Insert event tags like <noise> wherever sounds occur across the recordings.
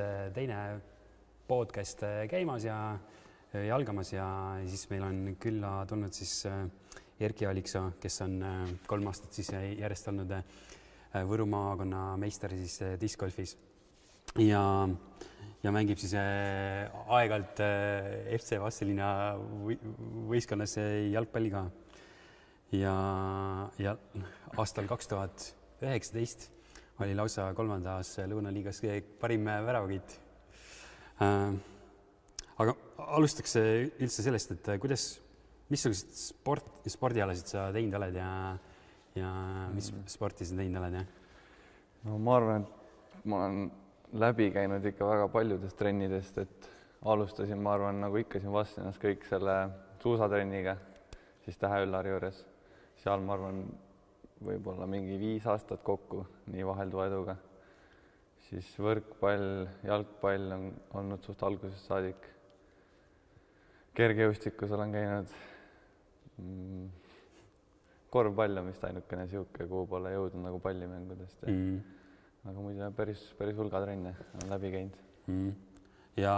äh, teine podcast äh, käimas ja äh, jalgamas ja siis meil on külla tulnud siis Erki Alikso, kes on kolm aastat siis järjest olnud Võru maakonna meister siis discgolfis ja, ja mängib siis aeg-ajalt FC Vastseliina või- võistkonnas jalgpalli ka. ja, ja aastal kaks tuhat üheksateist oli lausa kolmandas Lõunaliigas parim väravakütt äh, aga alustaks üldse sellest, et kuidas, missuguseid sport, spordialasid sa teinud oled ja, ja mis sporti sa teinud oled ja? no ma arvan, et ma olen läbi käinud ikka väga paljudest trennidest, et alustasin, ma arvan, nagu ikka siin Vastslinnas kõik selle suusatrenniga, siis Tähe-Üllari juures. seal ma arvan, võib-olla mingi viis aastat kokku nii vahelduva eduga. siis võrkpall, jalgpall on olnud suht algusest saadik. kergejõustikus olen käinud mm, korvpall on vist ainukene niisugune, kuhu pole jõudnud nagu pallimängudest Mm. aga muidu päris, päris hulga trenne olen läbi käinud. Mm. ja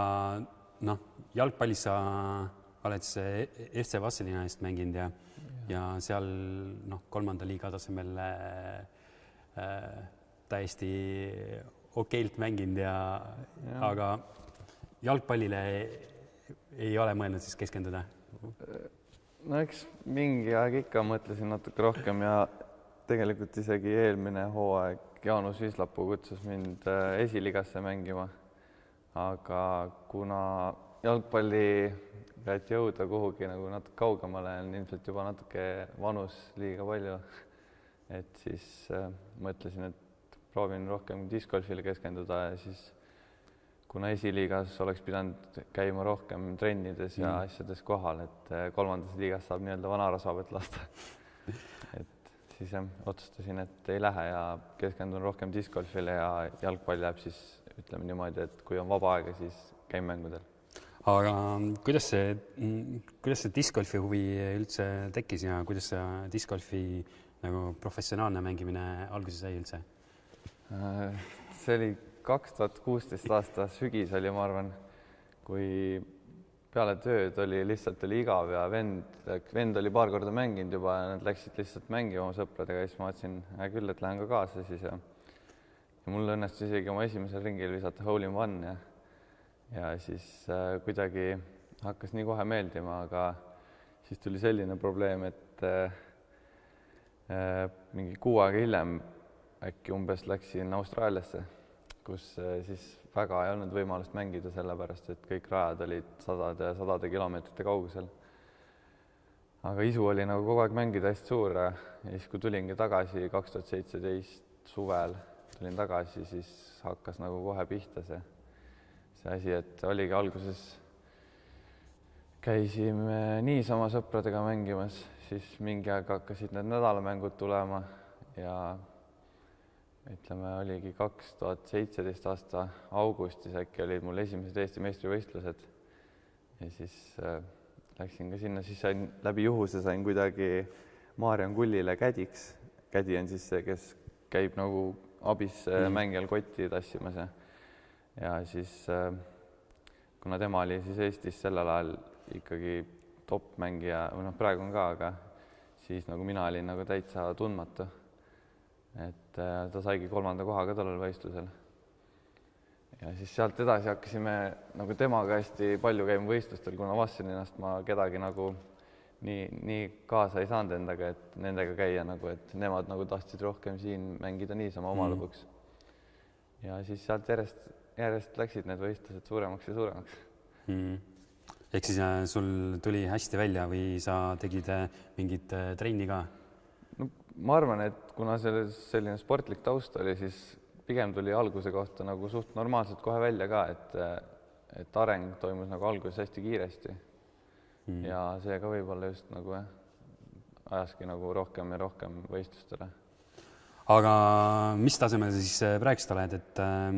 noh, jalgpallis sa oled see FC Vastseliina eest mänginud ja, ja seal noh, kolmanda liiga tasemel äh, äh, täiesti okeilt mänginud ja, ja., aga jalgpallile ei ole mõelnud siis keskenduda? no eks mingi aeg ikka mõtlesin natuke rohkem ja tegelikult isegi eelmine hooaeg Jaanus Vislapuu kutsus mind äh, esiliigasse mängima. aga kuna jalgpalli pead jõuda kuhugi nagu natuke kaugemale, on ilmselt juba natuke vanus liiga palju. et siis äh, mõtlesin, et proovin rohkem discgolfile keskenduda ja siis kuna esiliigas oleks pidanud käima rohkem trennides ja Mm. mm. asjades kohal, et eh, kolmandas liigas saab nii-öelda vanarasvapet lasta. et siis jah, otsustasin, et ei lähe ja keskendun rohkem discgolfile ja jalgpall jääb siis ütleme niimoodi, et kui on vaba aega, siis käin mängudel. Aga kuidas see, kuidas see discgolfi huvi üldse tekkis ja kuidas see discgolfi nagu professionaalne mängimine alguse sai üldse? Äh, see oli kaks tuhat kuusteist aasta sügis oli, ma arvan, kui peale tööd oli lihtsalt oli igav ja vend, vend oli paar korda mänginud juba ja nad läksid lihtsalt mängima oma sõpradega ja siis ma mõtlesin, hea küll, et lähen ka kaasa siis ja ja mul õnnestus isegi oma esimesel ringil visata hole in one ja ja siis äh, kuidagi hakkas nii kohe meeldima, aga siis tuli selline probleem, et äh, äh, mingi kuu aega hiljem äkki umbes läksin Austraaliasse, kus äh, siis väga ei olnud võimalust mängida, sellepärast et kõik rajad olid sadade sadade kilomeetrite kaugusel. aga isu oli nagu kogu aeg mängida hästi suur ja siis, kui tulingi tagasi kaks tuhat seitseteist suvel, tulin tagasi, siis hakkas nagu kohe pihta see, see asi, et oligi alguses käisime niisama sõpradega mängimas, siis mingi aeg hakkasid need nädalamängud tulema ja ütleme, oligi kaks tuhat seitseteist aasta augustis äkki olid mul esimesed Eesti meistrivõistlused. ja siis äh, läksin ka sinna, siis sain läbi juhuse sain kuidagi Maarjan Kullile kädiks. kädi on siis see, kes käib nagu abis mm. Mängijal kotti tassimas ja, ja siis äh, kuna tema oli siis Eestis sellel ajal ikkagi top-mängija või noh, praegu on ka, aga siis nagu mina olin nagu täitsa tundmatu et äh, ta saigi kolmanda koha ka tollel võistlusel. ja siis sealt edasi hakkasime nagu temaga hästi palju käima võistlustel, kuna Vastselinnast ma kedagi nagu nii, nii kaasa ei saanud endaga, et nendega käia nagu, et nemad nagu tahtsid rohkem siin mängida niisama oma Mm. lõbuks. ja siis sealt järjest, järjest läksid need võistlused suuremaks ja suuremaks. mm. ehk siis äh, sul tuli hästi välja või sa tegid äh, mingit äh, trenni ka? no ma arvan, et kuna selles selline sportlik taust oli, siis pigem tuli alguse kohta nagu suht normaalselt kohe välja ka, et, et areng toimus nagu alguses hästi kiiresti Mm. ja see ka võib-olla just nagu jah, ajaski nagu rohkem ja rohkem võistlustele. aga mis tasemel sa siis äh, praegust oled, et äh,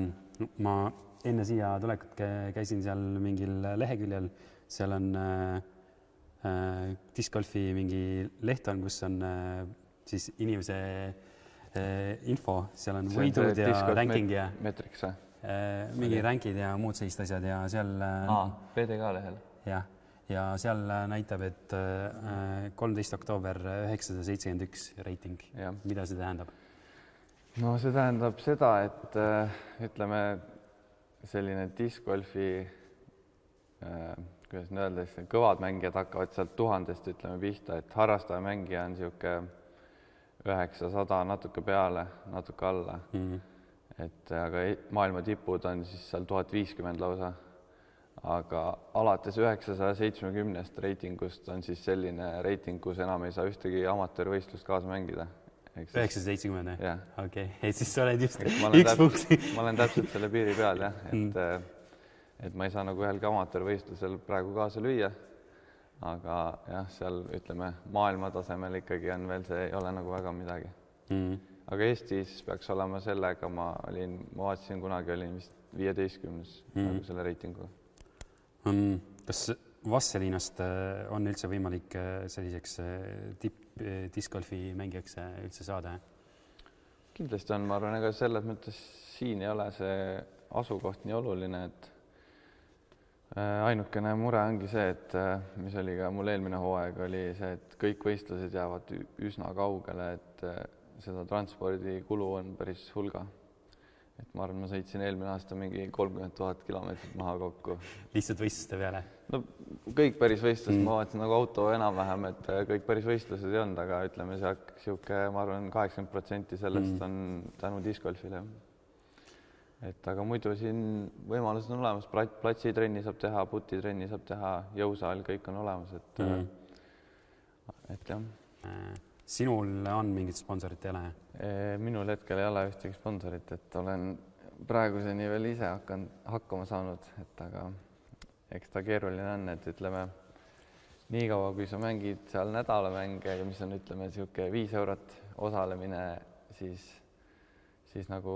ma enne siia tulekut kä- käisin seal mingil leheküljel, seal on äh, äh, discgolfi mingi leht on, kus on äh, siis inimese äh, info, seal on võidud ja ranking ja meetriks või? äh, mingi rankid ja muud sellised asjad ja seal äh, PDK lehel. jah, ja seal näitab, et kolmteist oktoober üheksasada seitsekümmend üks reiting. mida see tähendab? No see tähendab seda, et äh, ütleme, selline discgolfi äh,, kuidas nüüd öelda siis, kõvad mängijad hakkavad sealt tuhandest, ütleme pihta, et harrastaja mängija on niisugune üheksasada natuke peale, natuke alla, Mm. et aga e- maailma tipud on siis seal tuhat viiskümmend lausa. aga alates üheksasaja seitsmekümnest reitingust on siis selline reiting, kus enam ei saa ühtegi amatöörvõistlust kaasa mängida. Üheksasada seitsekümmend või? okei okay., et siis sa oled just olen üks punkt. täpselt, ma olen täpselt selle piiri peal jah, et Mm. et ma ei saa nagu ühelgi amatöörvõistlusel praegu kaasa lüüa. aga jah, seal ütleme maailma tasemel ikkagi on veel see ei ole nagu väga midagi, Mm. aga Eestis peaks olema sellega, ma olin, ma vaatasin kunagi olin vist viieteistkümnes Mm. nagu selle reitinguga. Mm. kas Vastseliinast äh, on üldse võimalik äh, selliseks äh, tipp äh, discgolfi mängijaks äh, üldse saada? kindlasti on, ma arvan, ega selles mõttes siin ei ole see asukoht nii oluline, et äh, ainukene mure ongi see, et äh, mis oli ka mul eelmine hooaeg, oli see, et kõik võistlused jäävad üsna kaugele, et seda transpordikulu on päris hulga. et ma arvan, ma sõitsin eelmine aasta mingi kolmkümmend tuhat kilomeetrit maha kokku. lihtsalt võistluste peale? No kõik päris võistlused Mm. ma vaatasin nagu auto enam-vähem, et äh, kõik päris võistlused ei olnud, aga ütleme, see niisugune, ma arvan, kaheksakümmend protsenti sellest Mm. on tänu discgolfile. et aga muidu siin võimalused on olemas, platsitrenni saab teha, putitrenni saab teha, jõusaal, kõik on olemas, et Mm. mm., et jah, Äh, sinul on mingit sponsorit ei ole? minul hetkel ei ole ühtegi sponsorit, et olen praeguseni veel ise hakanud hakkama saanud, et aga eks ta keeruline on, et ütleme niikaua, kui sa mängid seal nädalamänge ja mis on, ütleme niisugune viis eurot osalemine, siis, siis nagu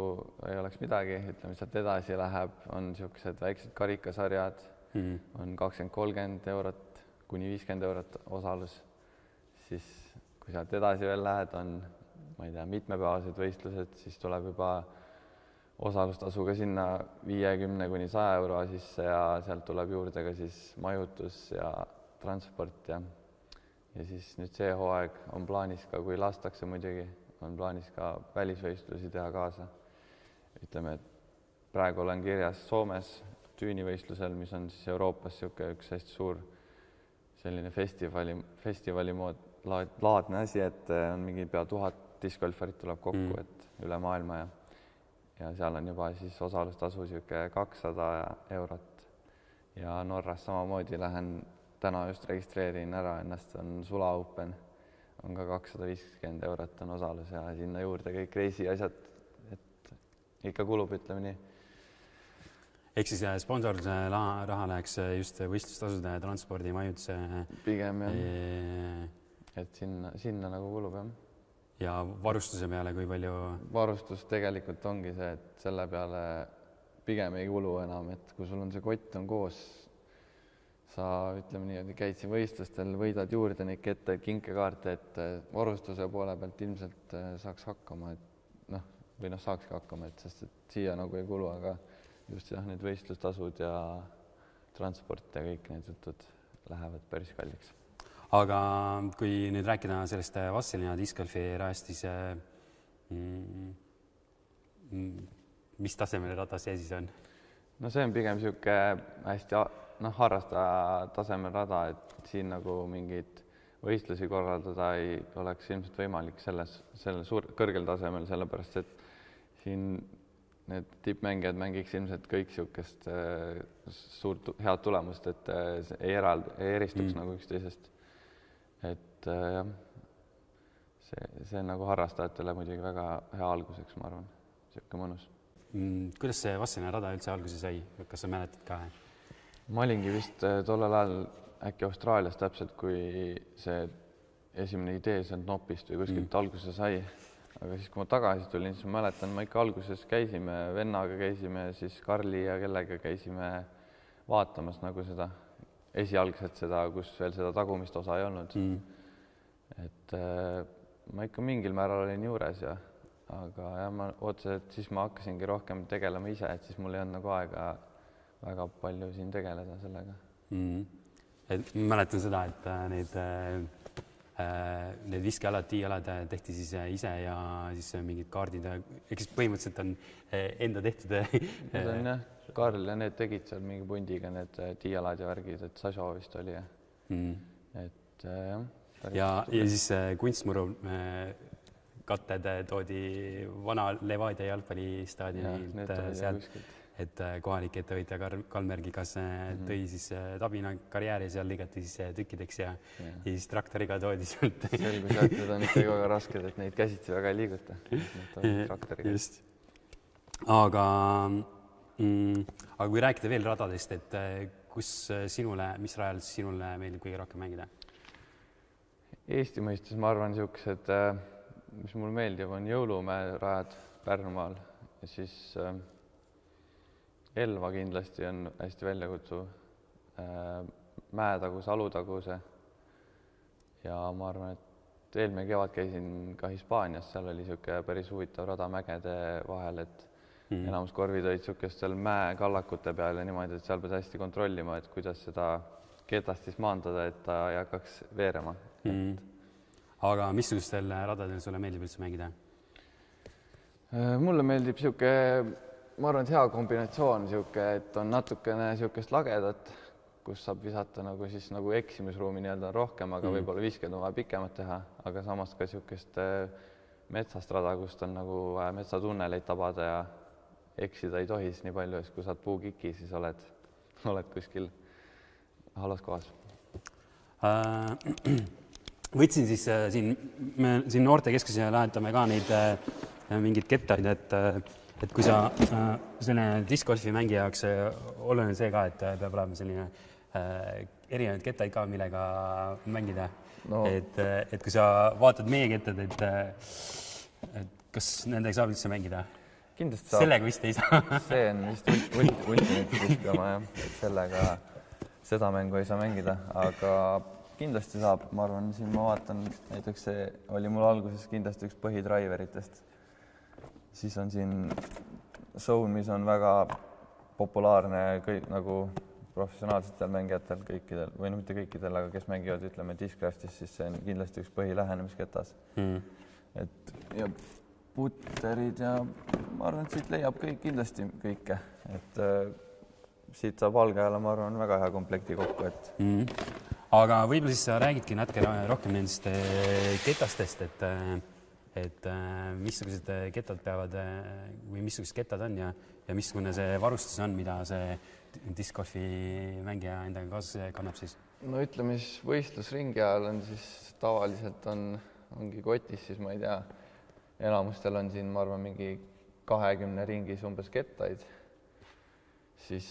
ei oleks midagi, ütleme sealt edasi läheb, on niisugused väiksed karikasarjad, Mm. on kakskümmend, kolmkümmend eurot kuni viiskümmend eurot osalus, siis kui sealt edasi veel lähed, on ma ei tea, mitmepäevased võistlused, siis tuleb juba osalustasu ka sinna viiekümne kuni saja euro sisse ja sealt tuleb juurde ka siis majutus ja transport ja ja siis nüüd see hooaeg on plaanis ka, kui lastakse muidugi, on plaanis ka välisvõistlusi teha kaasa. ütleme, et praegu olen kirjas Soomes tüünivõistlusel, mis on siis Euroopas niisugune üks hästi suur selline festivali, festivali mood, laad, laadne asi, et äh, on mingi pea tuhat discgolfarit tuleb kokku mm., et üle maailma ja ja seal on juba siis osalustasu niisugune kakssada eurot. Ja Norras samamoodi lähen täna just registreerin ära ennast, on Sula Open, on ka kakssada viiskümmend eurot on osalus ja sinna juurde kõik reisi asjad, et ikka kulub, ütleme nii. Ehk siis äh, sponsorluse raha, raha läheks äh, just võistlustasude, transpordi, majutuse pigem jah, äh, et sinna, sinna nagu kulub jah. Ja varustuse peale, kui palju varustus tegelikult ongi see, et selle peale pigem ei kulu enam, et kui sul on see kott on koos, sa ütleme niimoodi, käid siin võistlustel, võidad juurde neid kette, kinkekaarte, et eh, varustuse poole pealt ilmselt eh, saaks hakkama, et noh, või noh, saakski hakkama, et sest et siia nagu ei kulu, aga just jah, need võistlustasud ja transport ja kõik need jutud lähevad päris kalliks aga kui nüüd rääkida sellest äh, Vastseliina discgolfi rajast, siis äh, mm, mm, mis tasemel rada see siis on? no see on pigem niisugune hästi noh, harrastaja tasemel rada, et siin nagu mingeid võistlusi korraldada ei oleks ilmselt võimalik selles, sellel suur, kõrgel tasemel, sellepärast et siin need tippmängijad mängiks ilmselt kõik niisugust äh, suurt head tulemust, et äh, see ei eraldu, ei eristuks mm. nagu üksteisest. Et äh, jah, see, see on nagu harrastajatele muidugi väga hea alguseks, ma arvan, niisugune mõnus Mm, kuidas see Vastseliina rada üldse alguse sai, kas sa mäletad ka? ma olingi vist äh, tollel ajal äkki Austraalias täpselt, kui see esimene idee sealt nopist või kuskilt mm. alguse sai. aga siis, kui ma tagasi tulin, siis ma mäletan, ma ikka alguses käisime vennaga, käisime siis Karli ja kellega käisime vaatamas nagu seda esialgset seda, kus veel seda tagumist osa ei olnud. Mm. et äh, ma ikka mingil määral olin juures ja aga jah, ma otseselt siis ma hakkasingi rohkem tegelema ise, et siis mul ei olnud nagu aega väga palju siin tegeleda sellega mm. et mäletan seda, et äh, neid äh, äh, need viskealad, tiialad äh, tehti siis äh, ise ja siis mingid kaardid, eks põhimõtteliselt on enda tehtud Need on jah, Karl ja need tegid seal mingi pundiga need tiialad ja värgid, et Saso vist oli jah mm.. et jah. ja, ja siis kunstmuru katted toodi vana Levadia jalgpallistaadionilt sealt et äh, kohalik ettevõtja Karl Kalmergigas mm -hmm. tõi siis äh, Tabina karjääri, seal lõigati siis äh, tükkideks ja, ja. ja siis traktoriga toodi sealt. <laughs> selgus jah, et need on ikka väga rasked, et neid käsitsi väga ei liiguta. <laughs> just. aga mm,, aga kui rääkida veel radadest, et kus sinule, mis rajal sinule meeldib kõige rohkem mängida? Eesti mõistes ma arvan, niisugused, mis mulle meeldib, on Jõulumäe rajad Pärnumaal ja siis äh, Elva kindlasti on hästi väljakutsuv. Äh, Mäetaguse, Alutaguse. ja ma arvan, et eelmine kevad käisin ka Hispaanias, seal oli niisugune päris huvitav rada mägede vahel, et mm. enamus korvid olid niisugustel mäekallakute peal ja niimoodi, et seal pead hästi kontrollima, et kuidas seda ketast siis maandada, et ta ei hakkaks veerema mm.. aga missugustel radadel sulle meeldib üldse mängida? Äh, mulle meeldib niisugune ma arvan, et hea kombinatsioon niisugune, et on natukene niisugust lagedat, kus saab visata nagu siis nagu eksimisruumi nii-öelda rohkem, aga mm. võib-olla visked on vaja pikemalt teha, aga samas ka niisugust äh, metsast rada, kust on nagu vaja metsatunneleid tabada ja eksida ei tohi siis nii palju, sest kui saad puukiki, siis oled, <laughs> oled kuskil halvas kohas äh,. <clears throat> võtsin siis äh, siin, me siin noortekeskuses lähetame ka neid äh, mingeid kettaid, et äh, et kui sa äh, selline discgolfi mängija jaoks äh, oluline see ka, et äh, peab olema selline äh, erinevaid kettaid ka, millega mängida no.. et, et kui sa vaatad meie kettad, et, et kas nendega saab üldse mängida? Kindlasti saab. sellega vist ei saa. <laughs> See on vist ultimate vist oma jah, et sellega seda mängu ei saa mängida, aga kindlasti saab, ma arvan, siin ma vaatan, näiteks see oli mul alguses kindlasti üks põhidraiveritest siis on siin Zone, mis on väga populaarne kõik nagu professionaalsetel mängijatel kõikidel või no mitte kõikidel, aga kes mängivad, ütleme, Discraftis, siis see on kindlasti üks põhilähenemisketas. Mm.. et ja putterid ja ma arvan, et siit leiab kõik kindlasti kõike, et äh, siit saab valgeajale, ma arvan, väga hea komplekti kokku, et mm.. aga võib-olla siis sa räägidki natuke rohkem nendest äh, ketastest, et äh et äh, missugused kettad peavad või missugused kettad on ja, ja missugune see varustus on, mida see discgolfi mängija endaga kaasas kannab siis? no ütleme siis võistlusringi ajal on siis tavaliselt on, ongi kotis siis ma ei tea, enamustel on siin, ma arvan, mingi kahekümne ringis umbes kettaid, siis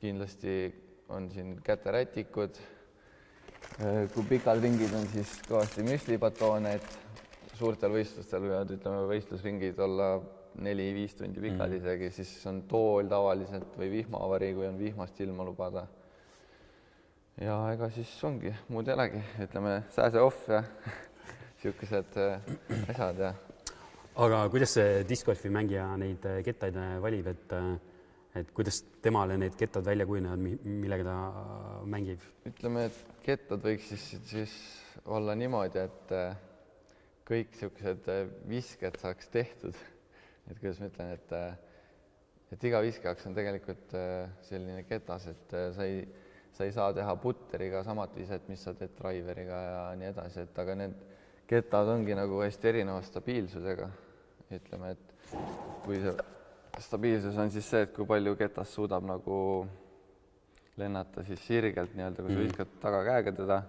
kindlasti on siin käterätikud, kui pikad ringid on, siis kõvasti müslibatoone, et suurtel võistlustel võivad, ütleme, võistlusringid olla neli-viis tundi pikad mm. isegi, siis on tool tavaliselt või vihmavari, kui on vihmast ilma lubada. ja ega siis ongi, muud ei olegi, ütleme sääse off ja <laughs> niisugused äh, asjad ja. Aga kuidas see discgolfi mängija neid äh, kettaid äh, valib, et et kuidas temale need kettad välja kujunevad, millega ta mängib? ütleme, et kettad võiks siis, siis olla niimoodi, et kõik niisugused äh, visked saaks tehtud. et kuidas ma ütlen, et, äh, et iga viske jaoks on tegelikult äh, selline ketas, et sa ei, sa ei saa teha putteriga samat viset, mis sa teed driveriga ja nii edasi, et aga need ketad ongi nagu hästi erineva stabiilsusega. ütleme, et kui see stabiilsus on siis see, et kui palju ketas suudab nagu lennata siis sirgelt nii-öelda, kui sa mm. viskad tagakäega teda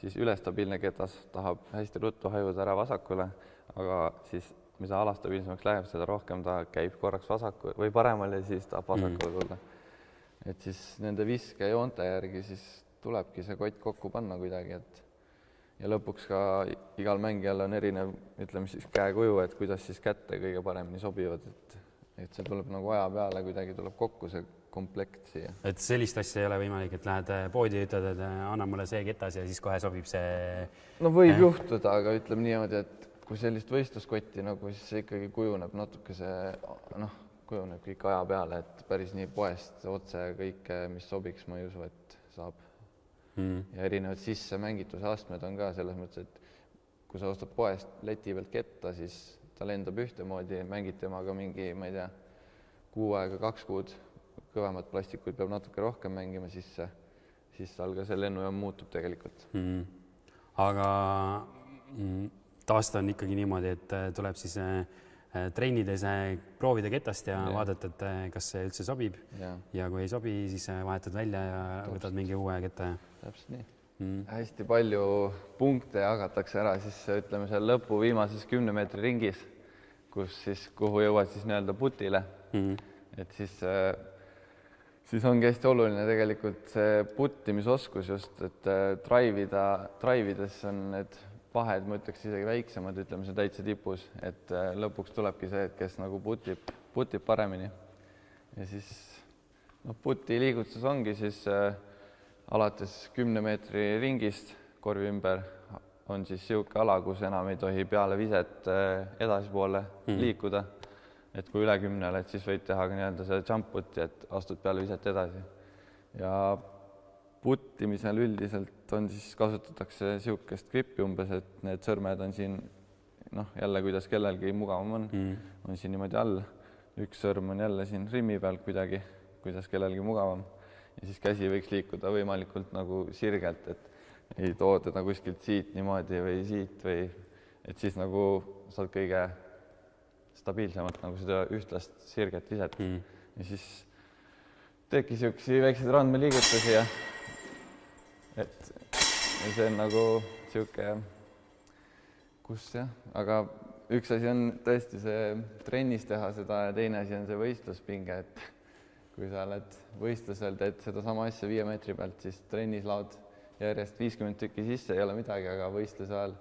siis ülestabiilne ketas tahab hästi ruttu hajuda ära vasakule, aga siis mida alastabiilsemaks läheb, seda rohkem ta käib korraks vasaku või paremale, siis tahab vasakule mm. tulla. et siis nende viskejoonte järgi siis tulebki see kott kokku panna kuidagi, et ja lõpuks ka igal mängijal on erinev, ütleme siis käekuju, et kuidas siis kätte kõige paremini sobivad, et et see tuleb nagu aja peale kuidagi tuleb kokku see komplekt siia. et sellist asja ei ole võimalik, et lähed äh, poodi ütled, et äh, anna mulle see ketas ja siis kohe sobib see? no võib eh. juhtuda, aga ütleme niimoodi, et kui sellist võistluskotti nagu, siis see ikkagi kujuneb natuke see noh, kujuneb kõik aja peale, et päris nii poest otse kõike, mis sobiks, ma ei usu, et saab mm.. ja erinevad sissemängituse astmed on ka selles mõttes, et kui sa ostad poest leti pealt ketta, siis ta lendab ühtemoodi, mängid temaga mingi, ma ei tea, kuu aega, kaks kuud, kõvemat plastikuid peab natuke rohkem mängima sisse, siis tal ka see lennujaam muutub tegelikult mm.. aga mm, taasta on ikkagi niimoodi, et äh, tuleb siis äh, trennides äh, proovida ketast ja, ja vaadata, et kas see üldse sobib ja. ja kui ei sobi, siis vahetad välja ja Täpselt. võtad mingi uue kette. Täpselt nii. Mm.. hästi palju punkte jagatakse ära siis ütleme seal lõpu viimases kümne meetri ringis, kus siis, kuhu jõuad siis nii-öelda putile. Mm.. et siis, äh, siis ongi hästi oluline tegelikult see puttimisoskus just, et äh, drive ida, drive ides on need vahed, ma ütleks isegi väiksemad, ütleme see täitsa tipus, et äh, lõpuks tulebki see, et kes nagu putib, putib paremini. ja siis noh, puti liigutus ongi siis äh, alates kümne meetri ringist korvi ümber on siis niisugune ala, kus enam ei tohi peale viset äh, edasipoole mm. liikuda. et kui üle kümne oled, siis võid teha ka nii-öelda seda jump put'i, et astud peale viset edasi. ja puttimisel üldiselt on siis, kasutatakse niisugust grippi umbes, et need sõrmed on siin noh, jälle kuidas kellelgi mugavam on mm., on siin niimoodi all, üks sõrm on jälle siin rimmi peal kuidagi, kuidas kellelgi mugavam ja siis käsi võiks liikuda võimalikult nagu sirgelt, et ei too teda kuskilt siit niimoodi või siit või et siis nagu saad kõige stabiilsemalt nagu seda ühtlast sirget viset mm. ja siis teedki niisuguseid väikseid randmeliigutusi ja et ja see on nagu niisugune, kus jah, aga üks asi on tõesti see trennis teha seda ja teine asi on see võistluspinge, et kui sa oled võistlusel, teed sedasama asja viie meetri pealt, siis trennis laod järjest viiskümmend tükki sisse, ei ole midagi, aga võistluse ajal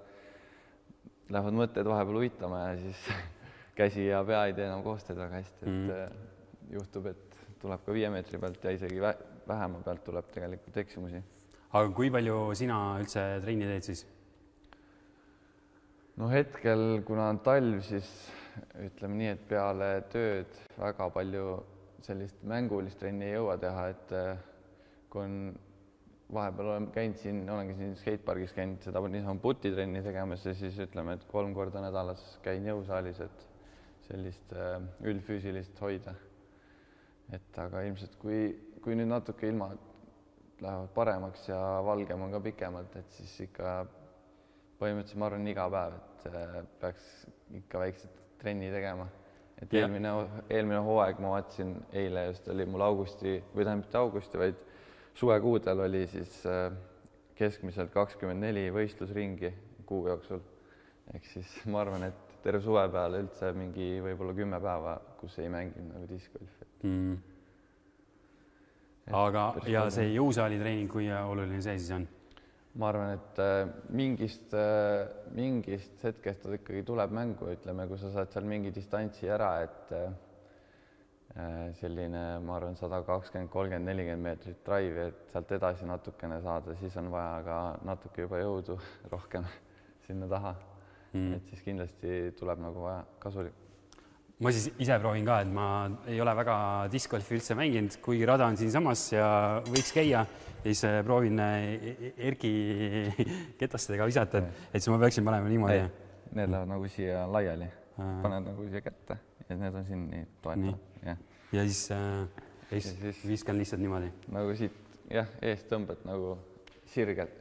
lähevad mõtted vahepeal uitama ja siis <laughs> käsi ja pea ei tee enam koostööd väga hästi, et mm juhtub, et tuleb ka viie meetri pealt ja isegi vähema pealt tuleb tegelikult eksimusi. aga kui palju sina üldse trenni teed siis? no hetkel, kuna on talv, siis ütleme nii, et peale tööd väga palju sellist mängulist trenni ei jõua teha, et äh, kui on, vahepeal olen käinud siin, olengi siin skatepargis käinud seda niisama putitrenni tegemas ja siis ütleme, et kolm korda nädalas käin jõusaalis, et sellist äh, üldfüüsilist hoida. et aga ilmselt kui, kui nüüd natuke ilmad lähevad paremaks ja valgem on ka pikemalt, et siis ikka põhimõtteliselt ma arvan, iga päev, et äh, peaks ikka väikset trenni tegema et ja. eelmine, eelmine hooaeg ma vaatasin, eile just oli mul augusti või tähendab mitte augusti, vaid suvekuudel oli siis äh, keskmiselt kakskümmend neli võistlusringi kuu jooksul. ehk siis <laughs> ma arvan, et terve suve peale üldse mingi võib-olla kümme päeva, kus ei mänginud nagu diskgolfi mm.. aga, ja see jõusaali treening, kui oluline see siis on? Ma arvan, et äh, mingist, äh, mingist hetkest ta ikkagi tuleb mängu, ütleme, kui sa saad seal mingi distantsi ära, et äh, selline, ma arvan, sada kakskümmend, kolmkümmend, nelikümmend meetrit drive'i, et sealt edasi natukene saada, siis on vaja ka natuke juba jõudu <laughs> rohkem sinna taha. Mm.. et siis kindlasti tuleb nagu vaja kasulik ma siis ise proovin ka, et ma ei ole väga discgolfi üldse mänginud, kuigi rada on siinsamas ja võiks käia, siis äh, proovin äh, e-, Erki <laughs> ketastega visata, et, et siis ma peaksin panema niimoodi. Need lähevad nagu siia laiali, paned nagu siia kätte ja need on siin nii toetavad, jah. ja siis äh,, siis, siis viskan lihtsalt niimoodi. nagu siit jah, eest tõmbad nagu sirgelt,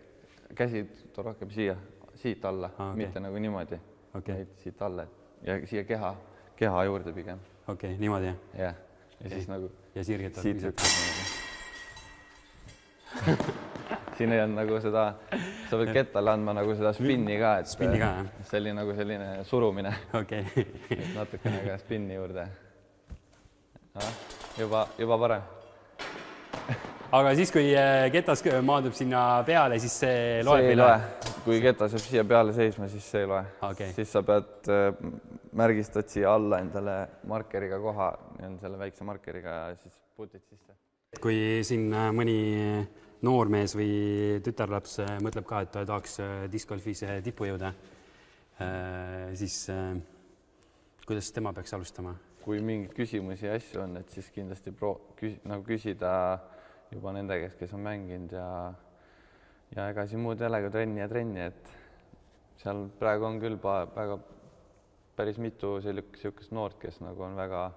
käsi rohkem siia, siit alla ah,, okay. mitte nagu niimoodi okay., vaid siit alla ja siia keha keha juurde pigem. okei okay,, niimoodi jah? jah, ja siis nagu ja sirgetad siit lükkad <laughs> siin ei olnud nagu seda, sa pead kettale andma nagu seda spinni ka, et spinni ka, jah? see oli nagu selline surumine. okei <laughs> okay. natukene ka spinni juurde. juba, juba parem aga siis, kui äh, ketas maandub sinna peale, siis see loeb see ei loe, kui ketas jääb siia peale seisma, siis see ei loe okay.. siis sa pead, äh, märgistad siia alla endale markeriga koha, selle väikse markeriga ja siis putid sisse. kui siin äh, mõni noormees või tütarlaps mõtleb ka, et ta tahaks discgolfis tippu jõuda, siis kuidas tema peaks alustama? kui mingeid küsimusi ja asju on, et siis kindlasti pro-, küs-, nagu küsida juba nende käest, kes on mänginud ja ja ega siin muud ei ole kui trenni ja trenni, et seal praegu on küll väga päris mitu niisugust noort, kes nagu on väga,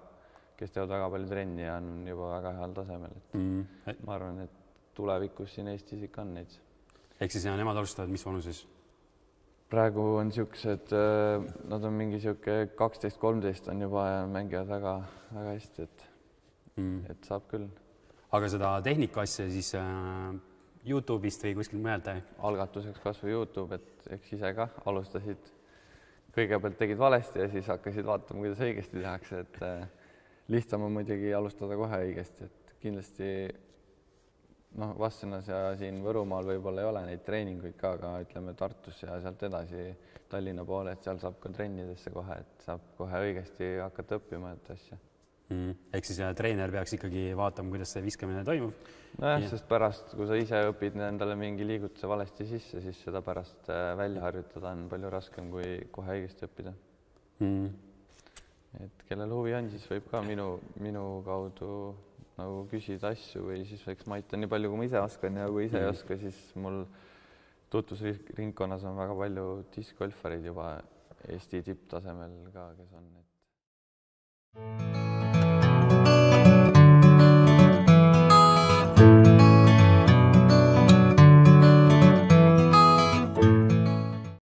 kes teevad väga palju trenni ja on juba väga heal tasemel, et mm. ma arvan, et tulevikus siin Eestis ikka on neid. ehk siis ja nemad alustavad mis vanuses? praegu on niisugused, äh, nad on mingi niisugune kaksteist, kolmteist on juba ja mängivad väga-väga hästi, et mm., et saab küll. Aga seda tehnika asja siis äh, Youtube'ist või kuskilt mujalt? algatuseks kasvõi Youtube, et eks ise ka alustasid, kõigepealt tegid valesti ja siis hakkasid vaatama, kuidas õigesti tehakse, et äh, lihtsam on muidugi alustada kohe õigesti, et kindlasti noh, Vastsõnas ja siin Võrumaal võib-olla ei ole neid treeninguid ka, aga ütleme Tartus ja sealt edasi Tallinna poole, et seal saab ka trennidesse kohe, et saab kohe õigesti hakata õppima, et asja mm.. ehk siis treener peaks ikkagi vaatama, kuidas see viskamine toimub. nojah, sest pärast, kui sa ise õpid endale mingi liigutuse valesti sisse, siis seda pärast äh, välja harjutada on palju raskem, kui kohe õigesti õppida mm.. et kellel huvi on, siis võib ka minu, minu kaudu nagu küsida asju või siis eks ma aitan nii palju, kui ma ise oskan ja kui ise mm. ei oska, siis mul tutvusringkonnas on väga palju diskgolfareid juba Eesti tipptasemel ka, kes on, et.